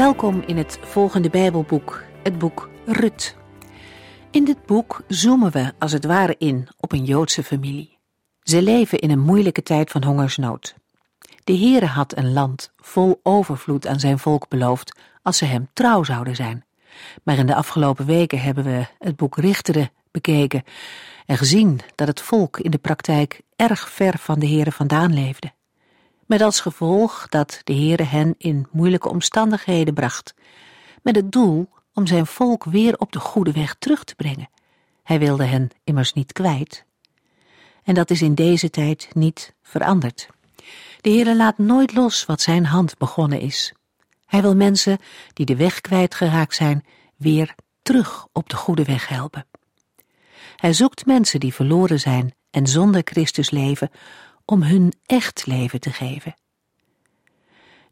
Welkom in het volgende Bijbelboek, het boek Rut. In dit boek zoomen we als het ware in op een Joodse familie. Ze leven in een moeilijke tijd van hongersnood. De Heere had een land vol overvloed aan zijn volk beloofd als ze hem trouw zouden zijn. Maar in de afgelopen weken hebben we het boek Richteren bekeken en gezien dat het volk in de praktijk erg ver van de Heere vandaan leefde met als gevolg dat de Heere hen in moeilijke omstandigheden bracht, met het doel om zijn volk weer op de goede weg terug te brengen. Hij wilde hen immers niet kwijt. En dat is in deze tijd niet veranderd. De Heere laat nooit los wat zijn hand begonnen is. Hij wil mensen die de weg kwijtgeraakt zijn, weer terug op de goede weg helpen. Hij zoekt mensen die verloren zijn en zonder Christus leven, om hun echt leven te geven.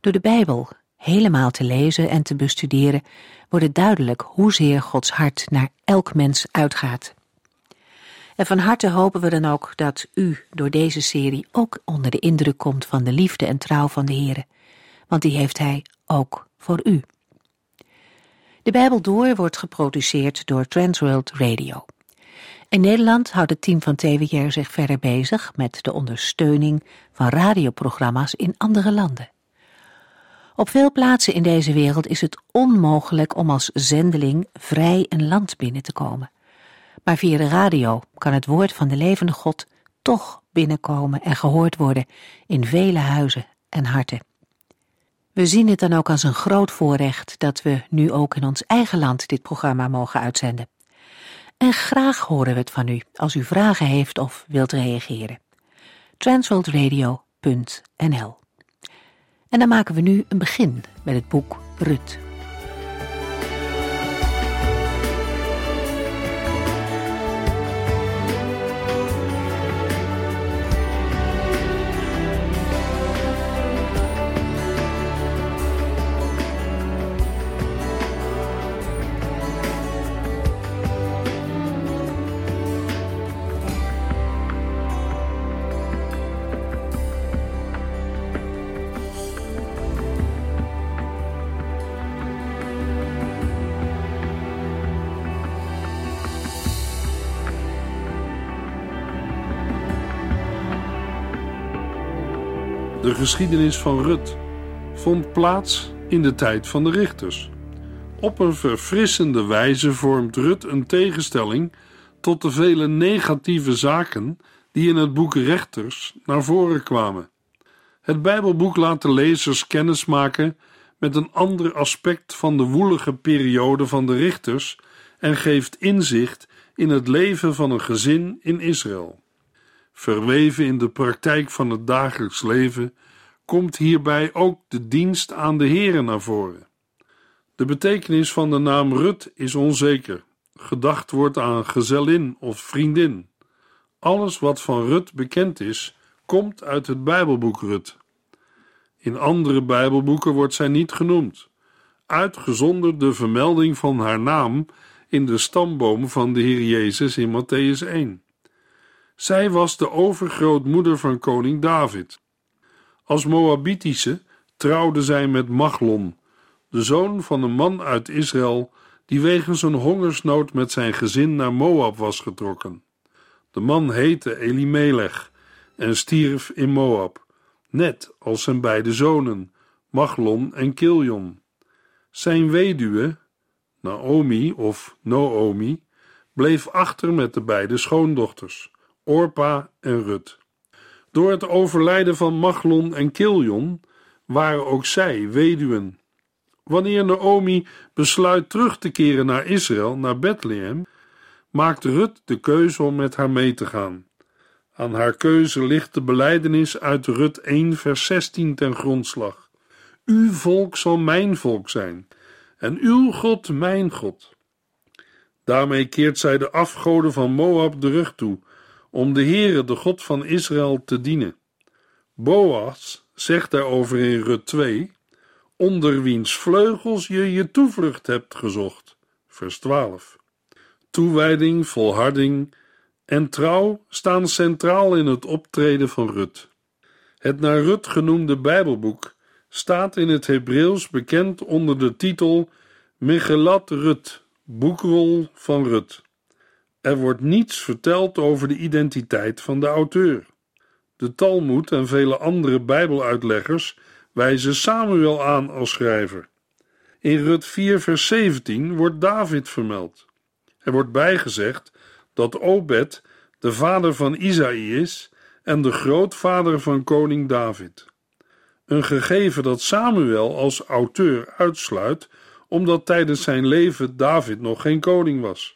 Door de Bijbel helemaal te lezen en te bestuderen, wordt het duidelijk hoezeer Gods hart naar elk mens uitgaat. En van harte hopen we dan ook dat u door deze serie ook onder de indruk komt van de liefde en trouw van de Heer, want die heeft Hij ook voor u. De Bijbel Door wordt geproduceerd door Transworld Radio. In Nederland houdt het team van TWR zich verder bezig met de ondersteuning van radioprogramma's in andere landen. Op veel plaatsen in deze wereld is het onmogelijk om als zendeling vrij een land binnen te komen. Maar via de radio kan het woord van de levende God toch binnenkomen en gehoord worden in vele huizen en harten. We zien het dan ook als een groot voorrecht dat we nu ook in ons eigen land dit programma mogen uitzenden. En graag horen we het van u als u vragen heeft of wilt reageren. Transworldradio.nl En dan maken we nu een begin met het boek Rut. Geschiedenis van Rut vond plaats in de tijd van de richters. Op een verfrissende wijze vormt Rut een tegenstelling tot de vele negatieve zaken die in het boek Rechters naar voren kwamen. Het Bijbelboek laat de lezers kennismaken met een ander aspect van de woelige periode van de richters en geeft inzicht in het leven van een gezin in Israël verweven in de praktijk van het dagelijks leven, komt hierbij ook de dienst aan de Here naar voren. De betekenis van de naam Rut is onzeker. Gedacht wordt aan gezellin of vriendin. Alles wat van Rut bekend is, komt uit het Bijbelboek Rut. In andere Bijbelboeken wordt zij niet genoemd, uitgezonderd de vermelding van haar naam in de stamboom van de Heer Jezus in Matthäus 1. Zij was de overgrootmoeder van koning David. Als Moabitische trouwde zij met Machlon, de zoon van een man uit Israël die wegens een hongersnood met zijn gezin naar Moab was getrokken. De man heette Elimelech en stierf in Moab, net als zijn beide zonen, Machlon en Kiljon. Zijn weduwe, Naomi of Noomi, bleef achter met de beide schoondochters. Orpa en Rut. Door het overlijden van Machlon en Kiljon waren ook zij weduwen. Wanneer Naomi besluit terug te keren naar Israël, naar Bethlehem, maakt Rut de keuze om met haar mee te gaan. Aan haar keuze ligt de belijdenis uit Rut 1, vers 16 ten grondslag. Uw volk zal mijn volk zijn, en uw God mijn God. Daarmee keert zij de afgoden van Moab de rug toe, om de Heere, de God van Israël, te dienen. Boas zegt daarover in Rut 2, onder wiens vleugels je je toevlucht hebt gezocht. Vers 12. Toewijding, volharding en trouw staan centraal in het optreden van Rut. Het naar Rut genoemde Bijbelboek staat in het Hebreeuws bekend onder de titel Mechelat Rut, boekrol van Rut. Er wordt niets verteld over de identiteit van de auteur. De Talmud en vele andere Bijbeluitleggers wijzen Samuel aan als schrijver. In Rut 4, vers 17 wordt David vermeld. Er wordt bijgezegd dat Obed de vader van Isaïe is en de grootvader van koning David. Een gegeven dat Samuel als auteur uitsluit, omdat tijdens zijn leven David nog geen koning was,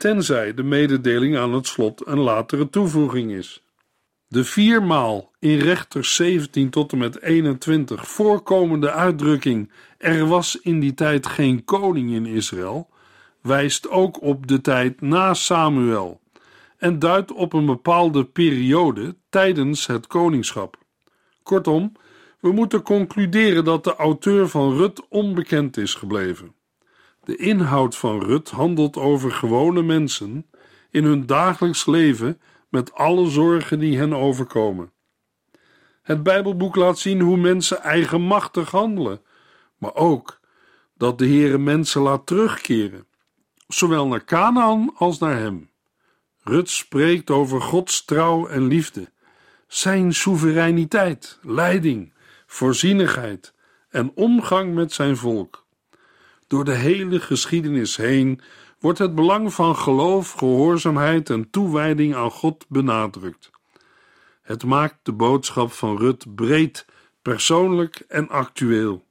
tenzij de mededeling aan het slot een latere toevoeging is. De viermaal in rechters 17 tot en met 21 voorkomende uitdrukking er was in die tijd geen koning in Israël, wijst ook op de tijd na Samuel en duidt op een bepaalde periode tijdens het koningschap. Kortom, we moeten concluderen dat de auteur van Rut onbekend is gebleven. De inhoud van Rut handelt over gewone mensen in hun dagelijks leven met alle zorgen die hen overkomen. Het Bijbelboek laat zien hoe mensen eigenmachtig handelen, maar ook dat de Heere mensen laat terugkeren, zowel naar Canaan als naar hem. Rut spreekt over Gods trouw en liefde, zijn soevereiniteit, leiding, voorzienigheid en omgang met zijn volk. Door de hele geschiedenis heen wordt het belang van geloof, gehoorzaamheid en toewijding aan God benadrukt. Het maakt de boodschap van Rut breed, persoonlijk en actueel.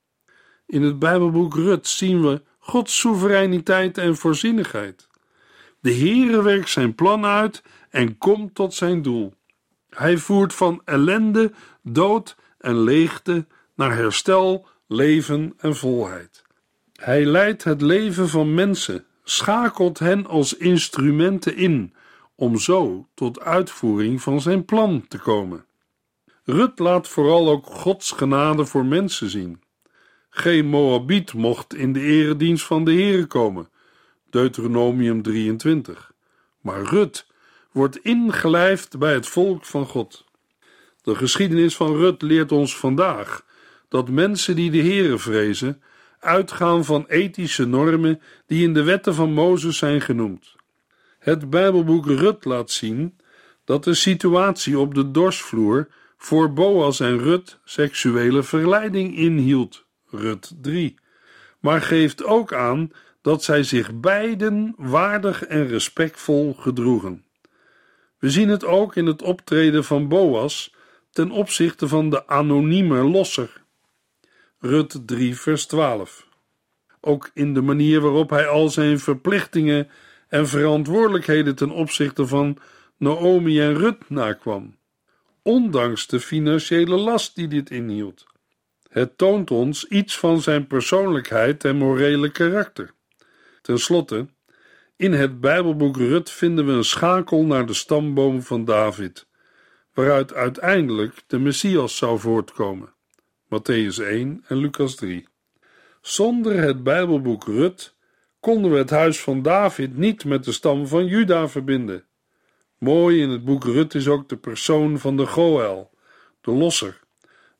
In het Bijbelboek Rut zien we Gods soevereiniteit en voorzienigheid. De Heere werkt zijn plan uit en komt tot zijn doel. Hij voert van ellende, dood en leegte naar herstel, leven en volheid. Hij leidt het leven van mensen, schakelt hen als instrumenten in, om zo tot uitvoering van zijn plan te komen. Rut laat vooral ook Gods genade voor mensen zien. Geen Moabiet mocht in de eredienst van de Heere komen, Deuteronomium 23. Maar Rut wordt ingelijfd bij het volk van God. De geschiedenis van Rut leert ons vandaag dat mensen die de Heere vrezen, uitgaan van ethische normen die in de wetten van Mozes zijn genoemd. Het Bijbelboek Rut laat zien dat de situatie op de dorsvloer voor Boas en Rut seksuele verleiding inhield, Rut 3, maar geeft ook aan dat zij zich beiden waardig en respectvol gedroegen. We zien het ook in het optreden van Boas ten opzichte van de anonieme losser. Rut 3, vers 12. Ook in de manier waarop hij al zijn verplichtingen en verantwoordelijkheden ten opzichte van Naomi en Rut nakwam, ondanks de financiële last die dit inhield. Het toont ons iets van zijn persoonlijkheid en morele karakter. Ten slotte, in het Bijbelboek Rut vinden we een schakel naar de stamboom van David, waaruit uiteindelijk de Messias zou voortkomen. Matthäus 1 en Lucas 3. Zonder het Bijbelboek Rut konden we het huis van David niet met de stam van Juda verbinden. Mooi in het boek Rut is ook de persoon van de Goel, de losser,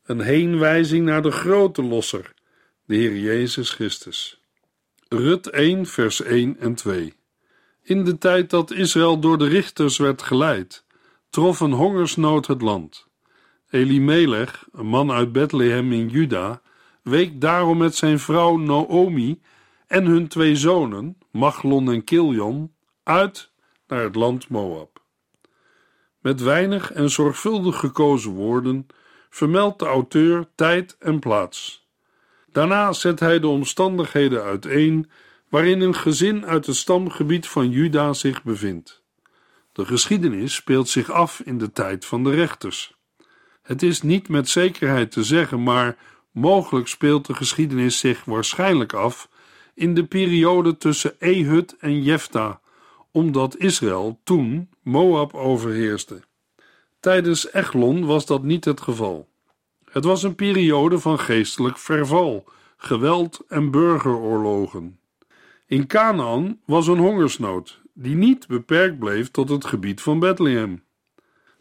een heenwijzing naar de grote losser, de Heer Jezus Christus. Rut 1, vers 1 en 2. In de tijd dat Israël door de richters werd geleid, trof een hongersnood het land. Elimelech, een man uit Bethlehem in Juda, week daarom met zijn vrouw Naomi en hun twee zonen, Machlon en Kiljon, uit naar het land Moab. Met weinig en zorgvuldig gekozen woorden vermeldt de auteur tijd en plaats. Daarna zet hij de omstandigheden uiteen waarin een gezin uit het stamgebied van Juda zich bevindt. De geschiedenis speelt zich af in de tijd van de rechters. Het is niet met zekerheid te zeggen, maar mogelijk speelt de geschiedenis zich waarschijnlijk af in de periode tussen Ehud en Jefta, omdat Israël toen Moab overheerste. Tijdens Eglon was dat niet het geval. Het was een periode van geestelijk verval, geweld en burgeroorlogen. In Canaan was een hongersnood die niet beperkt bleef tot het gebied van Bethlehem.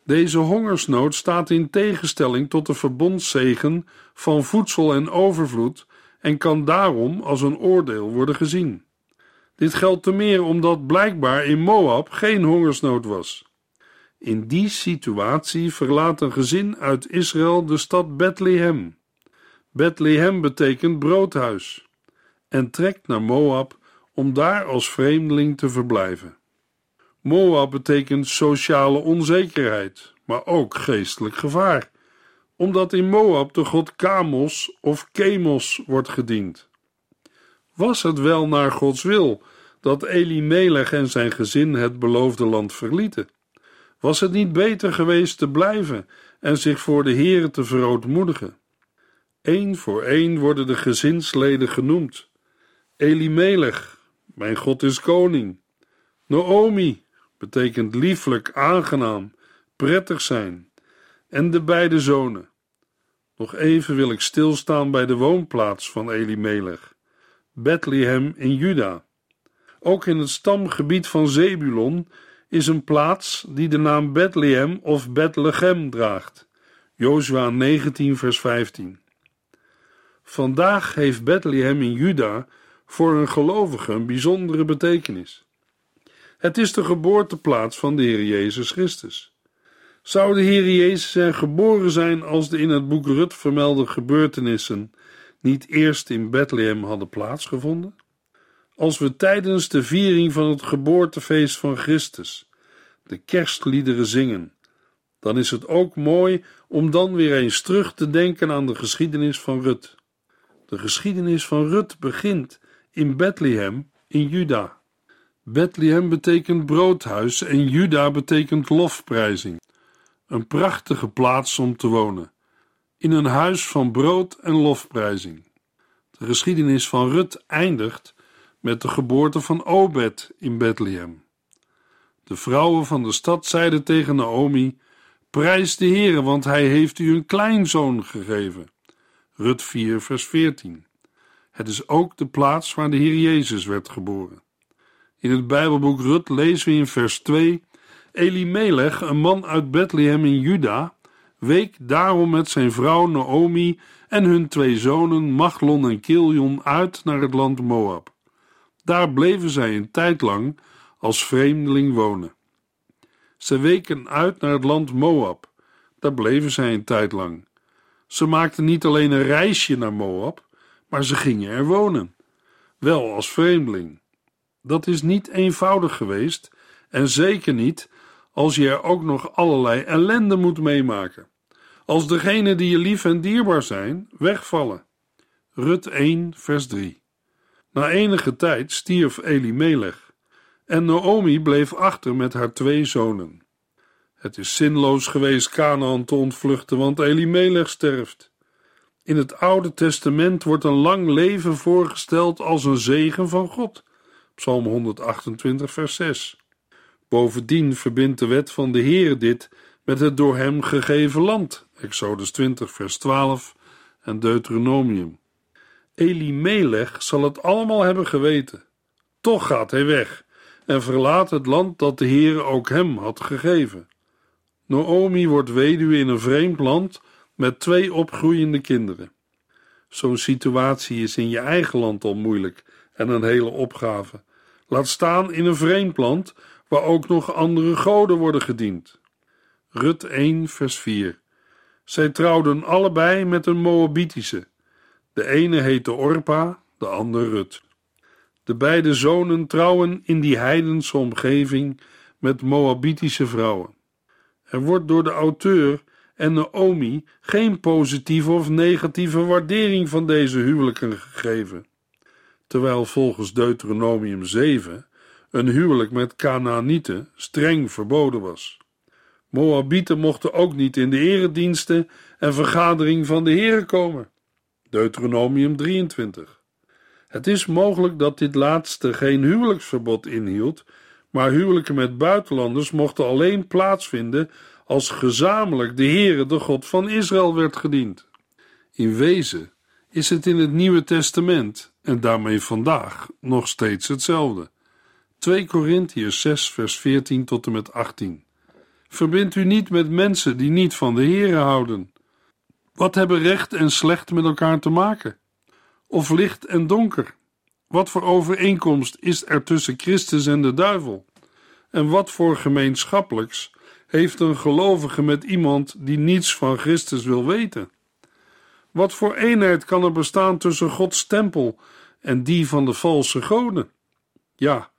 Deze hongersnood staat in tegenstelling tot de verbondszegen van voedsel en overvloed en kan daarom als een oordeel worden gezien. Dit geldt te meer omdat blijkbaar in Moab geen hongersnood was. In die situatie verlaat een gezin uit Israël de stad Bethlehem. Bethlehem betekent broodhuis en trekt naar Moab om daar als vreemdeling te verblijven. Moab betekent sociale onzekerheid, maar ook geestelijk gevaar, omdat in Moab de god Kamos of Kemos wordt gediend. Was het wel naar Gods wil dat Elimelech en zijn gezin het beloofde land verlieten? Was het niet beter geweest te blijven en zich voor de Heere te verootmoedigen? Eén voor één worden de gezinsleden genoemd. Elimelech, mijn God is koning. Naomi betekent lieflijk, aangenaam, prettig zijn. En de beide zonen. Nog even wil ik stilstaan bij de woonplaats van Elimelech, Bethlehem in Juda. Ook in het stamgebied van Zebulon is een plaats die de naam Bethlehem of Bethlehem draagt. Jozua 19 vers 15. Vandaag heeft Bethlehem in Juda voor een gelovige een bijzondere betekenis. Het is de geboorteplaats van de Heer Jezus Christus. Zou de Heer Jezus er geboren zijn als de in het boek Rut vermelde gebeurtenissen niet eerst in Bethlehem hadden plaatsgevonden? Als we tijdens de viering van het geboortefeest van Christus de kerstliederen zingen, dan is het ook mooi om dan weer eens terug te denken aan de geschiedenis van Rut. De geschiedenis van Rut begint in Bethlehem in Juda. Bethlehem betekent broodhuis en Juda betekent lofprijzing. Een prachtige plaats om te wonen. In een huis van brood en lofprijzing. De geschiedenis van Rut eindigt met de geboorte van Obed in Bethlehem. De vrouwen van de stad zeiden tegen Naomi: Prijs de Heere, want hij heeft u een kleinzoon gegeven. Rut 4, vers 14. Het is ook de plaats waar de Heer Jezus werd geboren. In het Bijbelboek Rut lezen we in vers 2: Elimelech, een man uit Bethlehem in Juda, week daarom met zijn vrouw Naomi en hun twee zonen Machlon en Kiljon uit naar het land Moab. Daar bleven zij een tijd lang als vreemdeling wonen. Ze weken uit naar het land Moab. Daar bleven zij een tijd lang. Ze maakten niet alleen een reisje naar Moab, maar ze gingen er wonen, wel als vreemdeling. Dat is niet eenvoudig geweest en zeker niet als je er ook nog allerlei ellende moet meemaken. Als degenen die je lief en dierbaar zijn wegvallen. Rut 1, vers 3. Na enige tijd stierf Elimelech en Naomi bleef achter met haar twee zonen. Het is zinloos geweest Canaan te ontvluchten, want Elimelech sterft. In het Oude Testament wordt een lang leven voorgesteld als een zegen van God. Psalm 128, vers 6. Bovendien verbindt de wet van de Heer dit met het door hem gegeven land. Exodus 20, vers 12 en Deuteronomium. Elimelech zal het allemaal hebben geweten. Toch gaat hij weg en verlaat het land dat de Heer ook hem had gegeven. Naomi wordt weduwe in een vreemd land met twee opgroeiende kinderen. Zo'n situatie is in je eigen land al moeilijk en een hele opgave. Laat staan in een vreemd land waar ook nog andere goden worden gediend. Rut 1, vers 4. Zij trouwden allebei met een Moabitische. De ene heette Orpa, de andere Rut. De beide zonen trouwen in die heidense omgeving met Moabitische vrouwen. Er wordt door de auteur en Naomi geen positieve of negatieve waardering van deze huwelijken gegeven, terwijl volgens Deuteronomium 7 een huwelijk met Canaanieten streng verboden was. Moabieten mochten ook niet in de erediensten en vergadering van de Heren komen. Deuteronomium 23. Het is mogelijk dat dit laatste geen huwelijksverbod inhield, maar huwelijken met buitenlanders mochten alleen plaatsvinden als gezamenlijk de Heere, de God van Israël, werd gediend. In wezen is het in het Nieuwe Testament, en daarmee vandaag, nog steeds hetzelfde. 2 Korintiërs 6, vers 14 tot en met 18. Verbind u niet met mensen die niet van de Heere houden. Wat hebben recht en slecht met elkaar te maken? Of licht en donker? Wat voor overeenkomst is er tussen Christus en de duivel? En wat voor gemeenschappelijks heeft een gelovige met iemand die niets van Christus wil weten? Wat voor eenheid kan er bestaan tussen Gods tempel en die van de valse goden? Ja,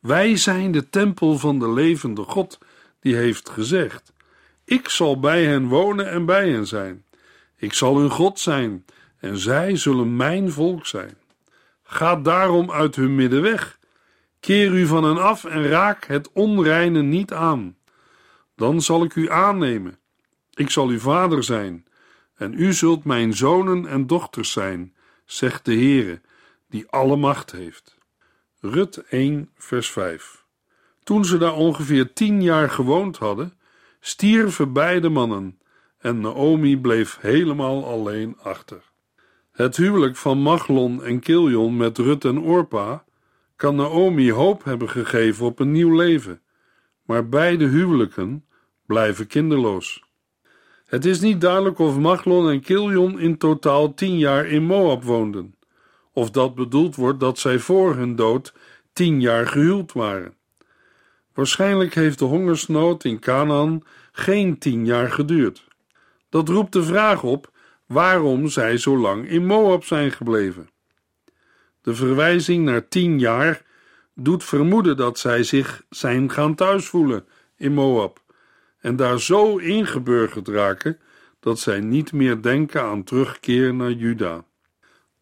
wij zijn de tempel van de levende God, die heeft gezegd: Ik zal bij hen wonen en bij hen zijn. Ik zal hun God zijn en zij zullen mijn volk zijn. Ga daarom uit hun midden weg. Keer u van hen af en raak het onreine niet aan. Dan zal ik u aannemen. Ik zal uw vader zijn en u zult mijn zonen en dochters zijn, zegt de Heere, die alle macht heeft. Rut 1, vers 5. Toen ze daar ongeveer tien jaar gewoond hadden, stierven beide mannen en Naomi bleef helemaal alleen achter. Het huwelijk van Machlon en Kiljon met Rut en Orpa kan Naomi hoop hebben gegeven op een nieuw leven, maar beide huwelijken blijven kinderloos. Het is niet duidelijk of Machlon en Kiljon in totaal tien jaar in Moab woonden, of dat bedoeld wordt dat zij voor hun dood tien jaar gehuwd waren. Waarschijnlijk heeft de hongersnood in Canaan geen tien jaar geduurd. Dat roept de vraag op waarom zij zo lang in Moab zijn gebleven. De verwijzing naar tien jaar doet vermoeden dat zij zich zijn gaan thuisvoelen in Moab en daar zo ingeburgerd raken dat zij niet meer denken aan terugkeer naar Juda.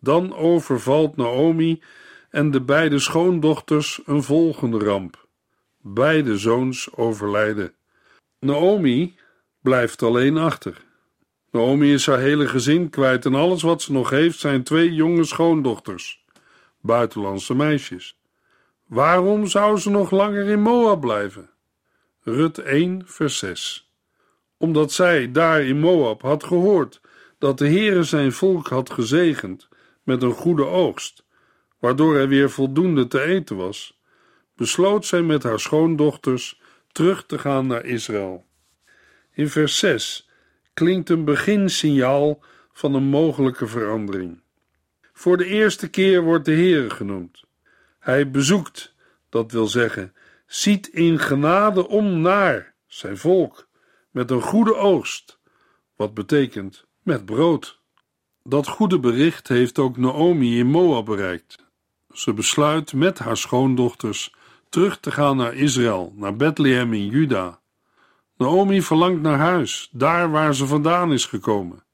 Dan overvalt Naomi en de beide schoondochters een volgende ramp. Beide zoons overlijden. Naomi blijft alleen achter. Naomi is haar hele gezin kwijt en alles wat ze nog heeft zijn twee jonge schoondochters, buitenlandse meisjes. Waarom zou ze nog langer in Moab blijven? Rut 1, vers 6. Omdat zij daar in Moab had gehoord dat de Heere zijn volk had gezegend met een goede oogst, waardoor er weer voldoende te eten was, besloot zij met haar schoondochters terug te gaan naar Israël. In vers 6 klinkt een beginsignaal van een mogelijke verandering. Voor de eerste keer wordt de Heere genoemd. Hij bezoekt, dat wil zeggen, ziet in genade om naar zijn volk met een goede oogst, wat betekent met brood. Dat goede bericht heeft ook Naomi in Moab bereikt. Ze besluit met haar schoondochters terug te gaan naar Israël, naar Bethlehem in Juda. Naomi verlangt naar huis, daar waar ze vandaan is gekomen.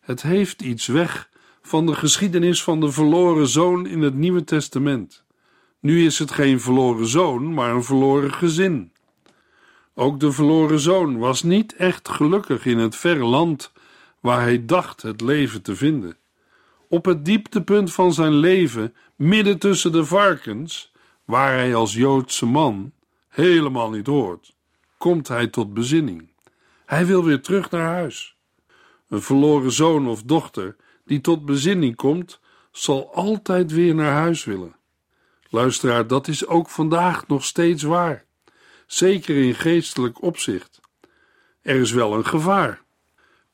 Het heeft iets weg van de geschiedenis van de verloren zoon in het Nieuwe Testament. Nu is het geen verloren zoon, maar een verloren gezin. Ook de verloren zoon was niet echt gelukkig in het verre land waar hij dacht het leven te vinden. Op het dieptepunt van zijn leven, midden tussen de varkens, waar hij als Joodse man helemaal niet hoort, komt hij tot bezinning. Hij wil weer terug naar huis. Een verloren zoon of dochter die tot bezinning komt, zal altijd weer naar huis willen. Luisteraar, dat is ook vandaag nog steeds waar, zeker in geestelijk opzicht. Er is wel een gevaar.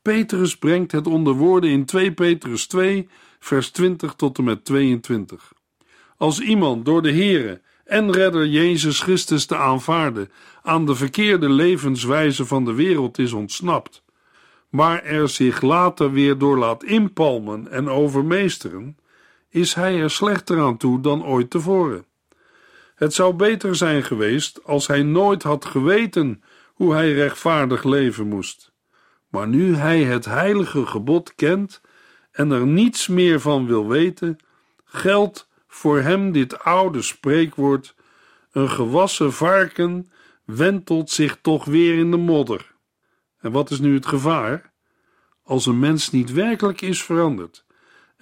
Petrus brengt het onder woorden in 2 Petrus 2, vers 20 tot en met 22. Als iemand door de Here en redder Jezus Christus te aanvaarden aan de verkeerde levenswijze van de wereld is ontsnapt, maar er zich later weer door laat inpalmen en overmeesteren, is hij er slechter aan toe dan ooit tevoren. Het zou beter zijn geweest als hij nooit had geweten hoe hij rechtvaardig leven moest. Maar nu hij het heilige gebod kent en er niets meer van wil weten, geldt voor hem dit oude spreekwoord: een gewassen varken wentelt zich toch weer in de modder. En wat is nu het gevaar? Als een mens niet werkelijk is veranderd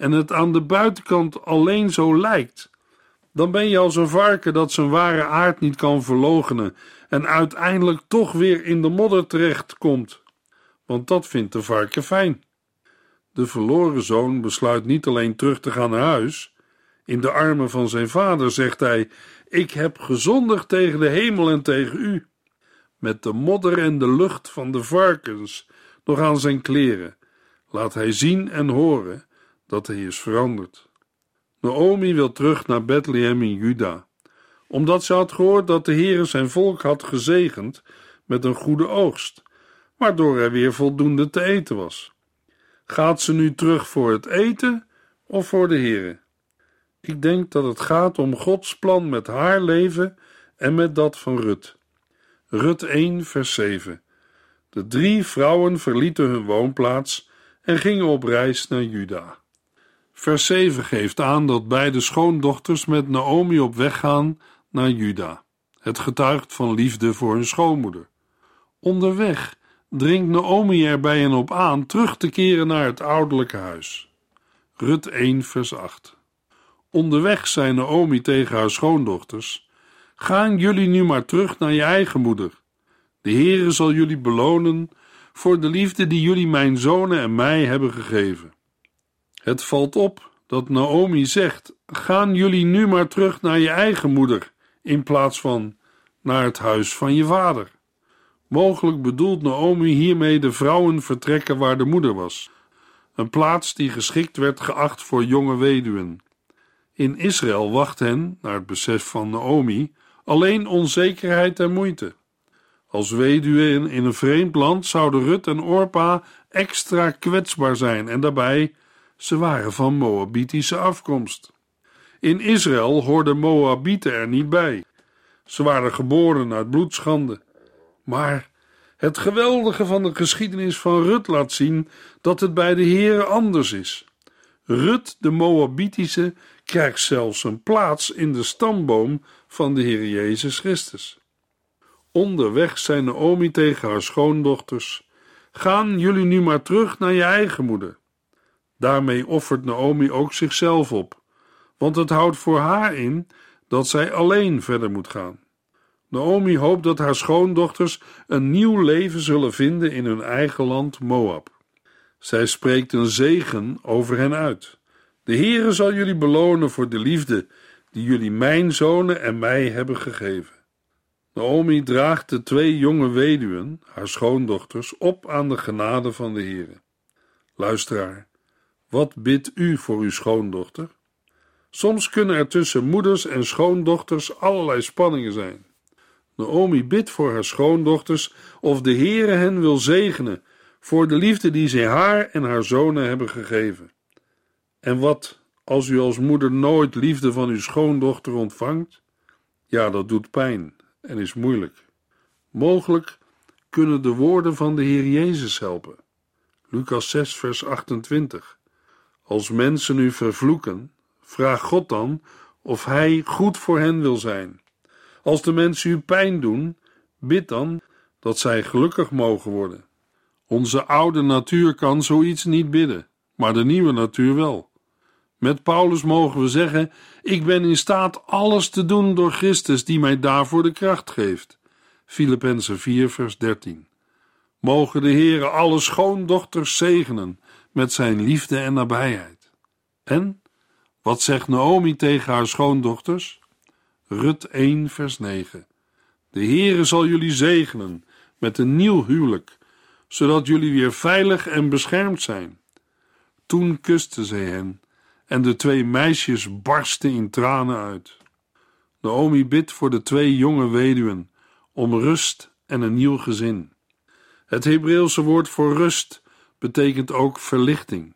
en het aan de buitenkant alleen zo lijkt, dan ben je als een varken dat zijn ware aard niet kan verloochenen en uiteindelijk toch weer in de modder terechtkomt. Want dat vindt de varken fijn. De verloren zoon besluit niet alleen terug te gaan naar huis. In de armen van zijn vader zegt hij: Ik heb gezondigd tegen de hemel en tegen u. Met de modder en de lucht van de varkens nog aan zijn kleren laat hij zien en horen dat hij is veranderd. Naomi wil terug naar Bethlehem in Juda, omdat ze had gehoord dat de Heer zijn volk had gezegend met een goede oogst, waardoor er weer voldoende te eten was. Gaat ze nu terug voor het eten of voor de Heer? Ik denk dat het gaat om Gods plan met haar leven en met dat van Rut. Rut 1, vers 7. De drie vrouwen verlieten hun woonplaats en gingen op reis naar Juda. Vers 7 geeft aan dat beide schoondochters met Naomi op weg gaan naar Juda. Het getuigt van liefde voor hun schoonmoeder. Onderweg dringt Naomi er bij hen op aan terug te keren naar het ouderlijke huis. Rut 1, vers 8. Onderweg zei Naomi tegen haar schoondochters: Gaan jullie nu maar terug naar je eigen moeder. De Heere zal jullie belonen voor de liefde die jullie mijn zonen en mij hebben gegeven. Het valt op dat Naomi zegt: Gaan jullie nu maar terug naar je eigen moeder, in plaats van naar het huis van je vader. Mogelijk bedoelt Naomi hiermee de vrouwen vertrekken waar de moeder was, een plaats die geschikt werd geacht voor jonge weduwen. In Israël wacht hen, naar het besef van Naomi, alleen onzekerheid en moeite. Als weduwen in een vreemd land zouden Rut en Orpa extra kwetsbaar zijn en daarbij ze waren van Moabitische afkomst. In Israël hoorden Moabieten er niet bij. Ze waren geboren uit bloedschande. Maar het geweldige van de geschiedenis van Rut laat zien dat het bij de Heer anders is. Rut, de Moabitische, krijgt zelfs een plaats in de stamboom van de Heer Jezus Christus. Onderweg zei Naomi tegen haar schoondochters: Gaan jullie nu maar terug naar je eigen moeder. Daarmee offert Naomi ook zichzelf op, want het houdt voor haar in dat zij alleen verder moet gaan. Naomi hoopt dat haar schoondochters een nieuw leven zullen vinden in hun eigen land Moab. Zij spreekt een zegen over hen uit. De Heere zal jullie belonen voor de liefde die jullie mijn zonen en mij hebben gegeven. Naomi draagt de twee jonge weduwen, haar schoondochters, op aan de genade van de Heere. Luisteraar, wat bidt u voor uw schoondochter? Soms kunnen er tussen moeders en schoondochters allerlei spanningen zijn. Naomi bidt voor haar schoondochters of de Heere hen wil zegenen voor de liefde die zij haar en haar zonen hebben gegeven. En wat als u als moeder nooit liefde van uw schoondochter ontvangt? Ja, dat doet pijn en is moeilijk. Mogelijk kunnen de woorden van de Heer Jezus helpen. Lucas 6, vers 28. Als mensen u vervloeken, vraag God dan of Hij goed voor hen wil zijn. Als de mensen u pijn doen, bid dan dat zij gelukkig mogen worden. Onze oude natuur kan zoiets niet bidden, maar de nieuwe natuur wel. Met Paulus mogen we zeggen: Ik ben in staat alles te doen door Christus die mij daarvoor de kracht geeft. Filippenzen 4, vers 13. Mogen de Heere alle schoondochters zegenen met zijn liefde en nabijheid. En wat zegt Naomi tegen haar schoondochters? Rut 1, vers 9. De Heere zal jullie zegenen met een nieuw huwelijk, zodat jullie weer veilig en beschermd zijn. Toen kuste zij hen en de twee meisjes barsten in tranen uit. Naomi bidt voor de twee jonge weduwen om rust en een nieuw gezin. Het Hebreeuwse woord voor rust betekent ook verlichting.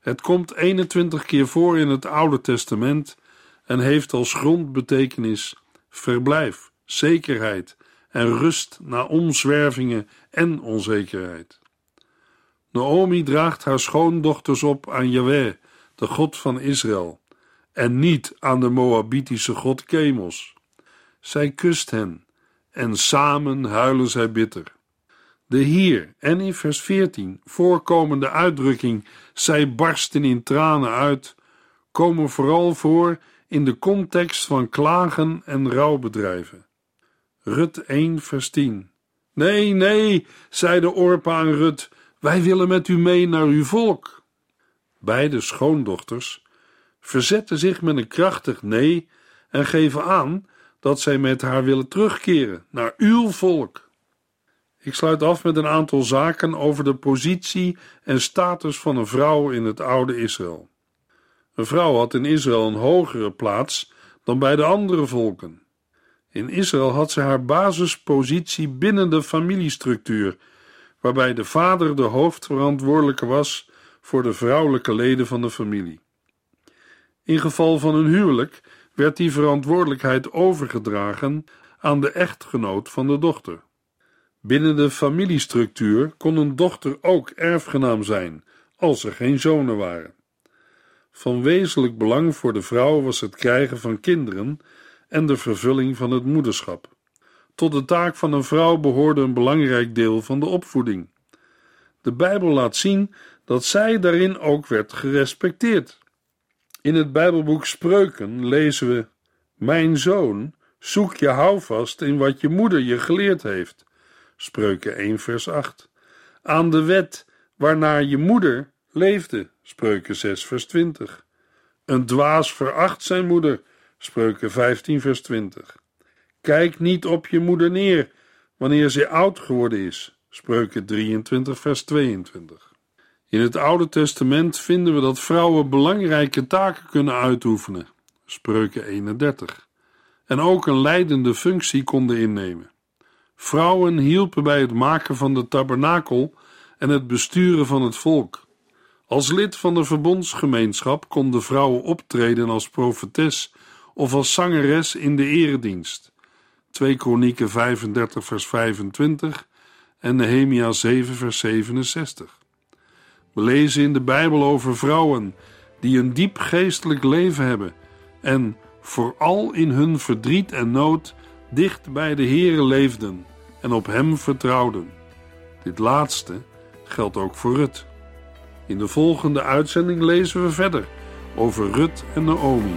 Het komt 21 keer voor in het Oude Testament en heeft als grondbetekenis verblijf, zekerheid en rust na omzwervingen en onzekerheid. Naomi draagt haar schoondochters op aan Yahweh, de God van Israël, en niet aan de Moabitische god Chemos. Zij kust hen en samen huilen zij bitter. De hier en in vers 14 voorkomende uitdrukking zij barsten in tranen uit, komen vooral voor in de context van klagen en rouwbedrijven. Rut 1 vers 10 Nee, nee, zeide Orpa aan Rut, wij willen met u mee naar uw volk. Beide schoondochters verzetten zich met een krachtig nee en geven aan dat zij met haar willen terugkeren naar uw volk. Ik sluit af met een aantal zaken over de positie en status van een vrouw in het oude Israël. Een vrouw had in Israël een hogere plaats dan bij de andere volken. In Israël had ze haar basispositie binnen de familiestructuur, waarbij de vader de hoofdverantwoordelijke was voor de vrouwelijke leden van de familie. In geval van een huwelijk werd die verantwoordelijkheid overgedragen aan de echtgenoot van de dochter. Binnen de familiestructuur kon een dochter ook erfgenaam zijn, als er geen zonen waren. Van wezenlijk belang voor de vrouw was het krijgen van kinderen en de vervulling van het moederschap. Tot de taak van een vrouw behoorde een belangrijk deel van de opvoeding. De Bijbel laat zien dat zij daarin ook werd gerespecteerd. In het Bijbelboek Spreuken lezen we: Mijn zoon, zoek je houvast in wat je moeder je geleerd heeft. Spreuken 1, vers 8. Aan de wet waarnaar je moeder leefde. Spreuken 6, vers 20. Een dwaas veracht zijn moeder. Spreuken 15, vers 20. Kijk niet op je moeder neer wanneer ze oud geworden is. Spreuken 23, vers 22. In het Oude Testament vinden we dat vrouwen belangrijke taken kunnen uitoefenen. Spreuken 31. En ook een leidende functie konden innemen. Vrouwen hielpen bij het maken van de tabernakel en het besturen van het volk. Als lid van de verbondsgemeenschap konden vrouwen optreden als profetes of als zangeres in de eredienst. 2 Kronieken 35 vers 25 en Nehemia 7 vers 67. We lezen in de Bijbel over vrouwen die een diep geestelijk leven hebben en vooral in hun verdriet en nood dicht bij de Heere leefden en op Hem vertrouwden. Dit laatste geldt ook voor Rut. In de volgende uitzending lezen we verder over Rut en Naomi.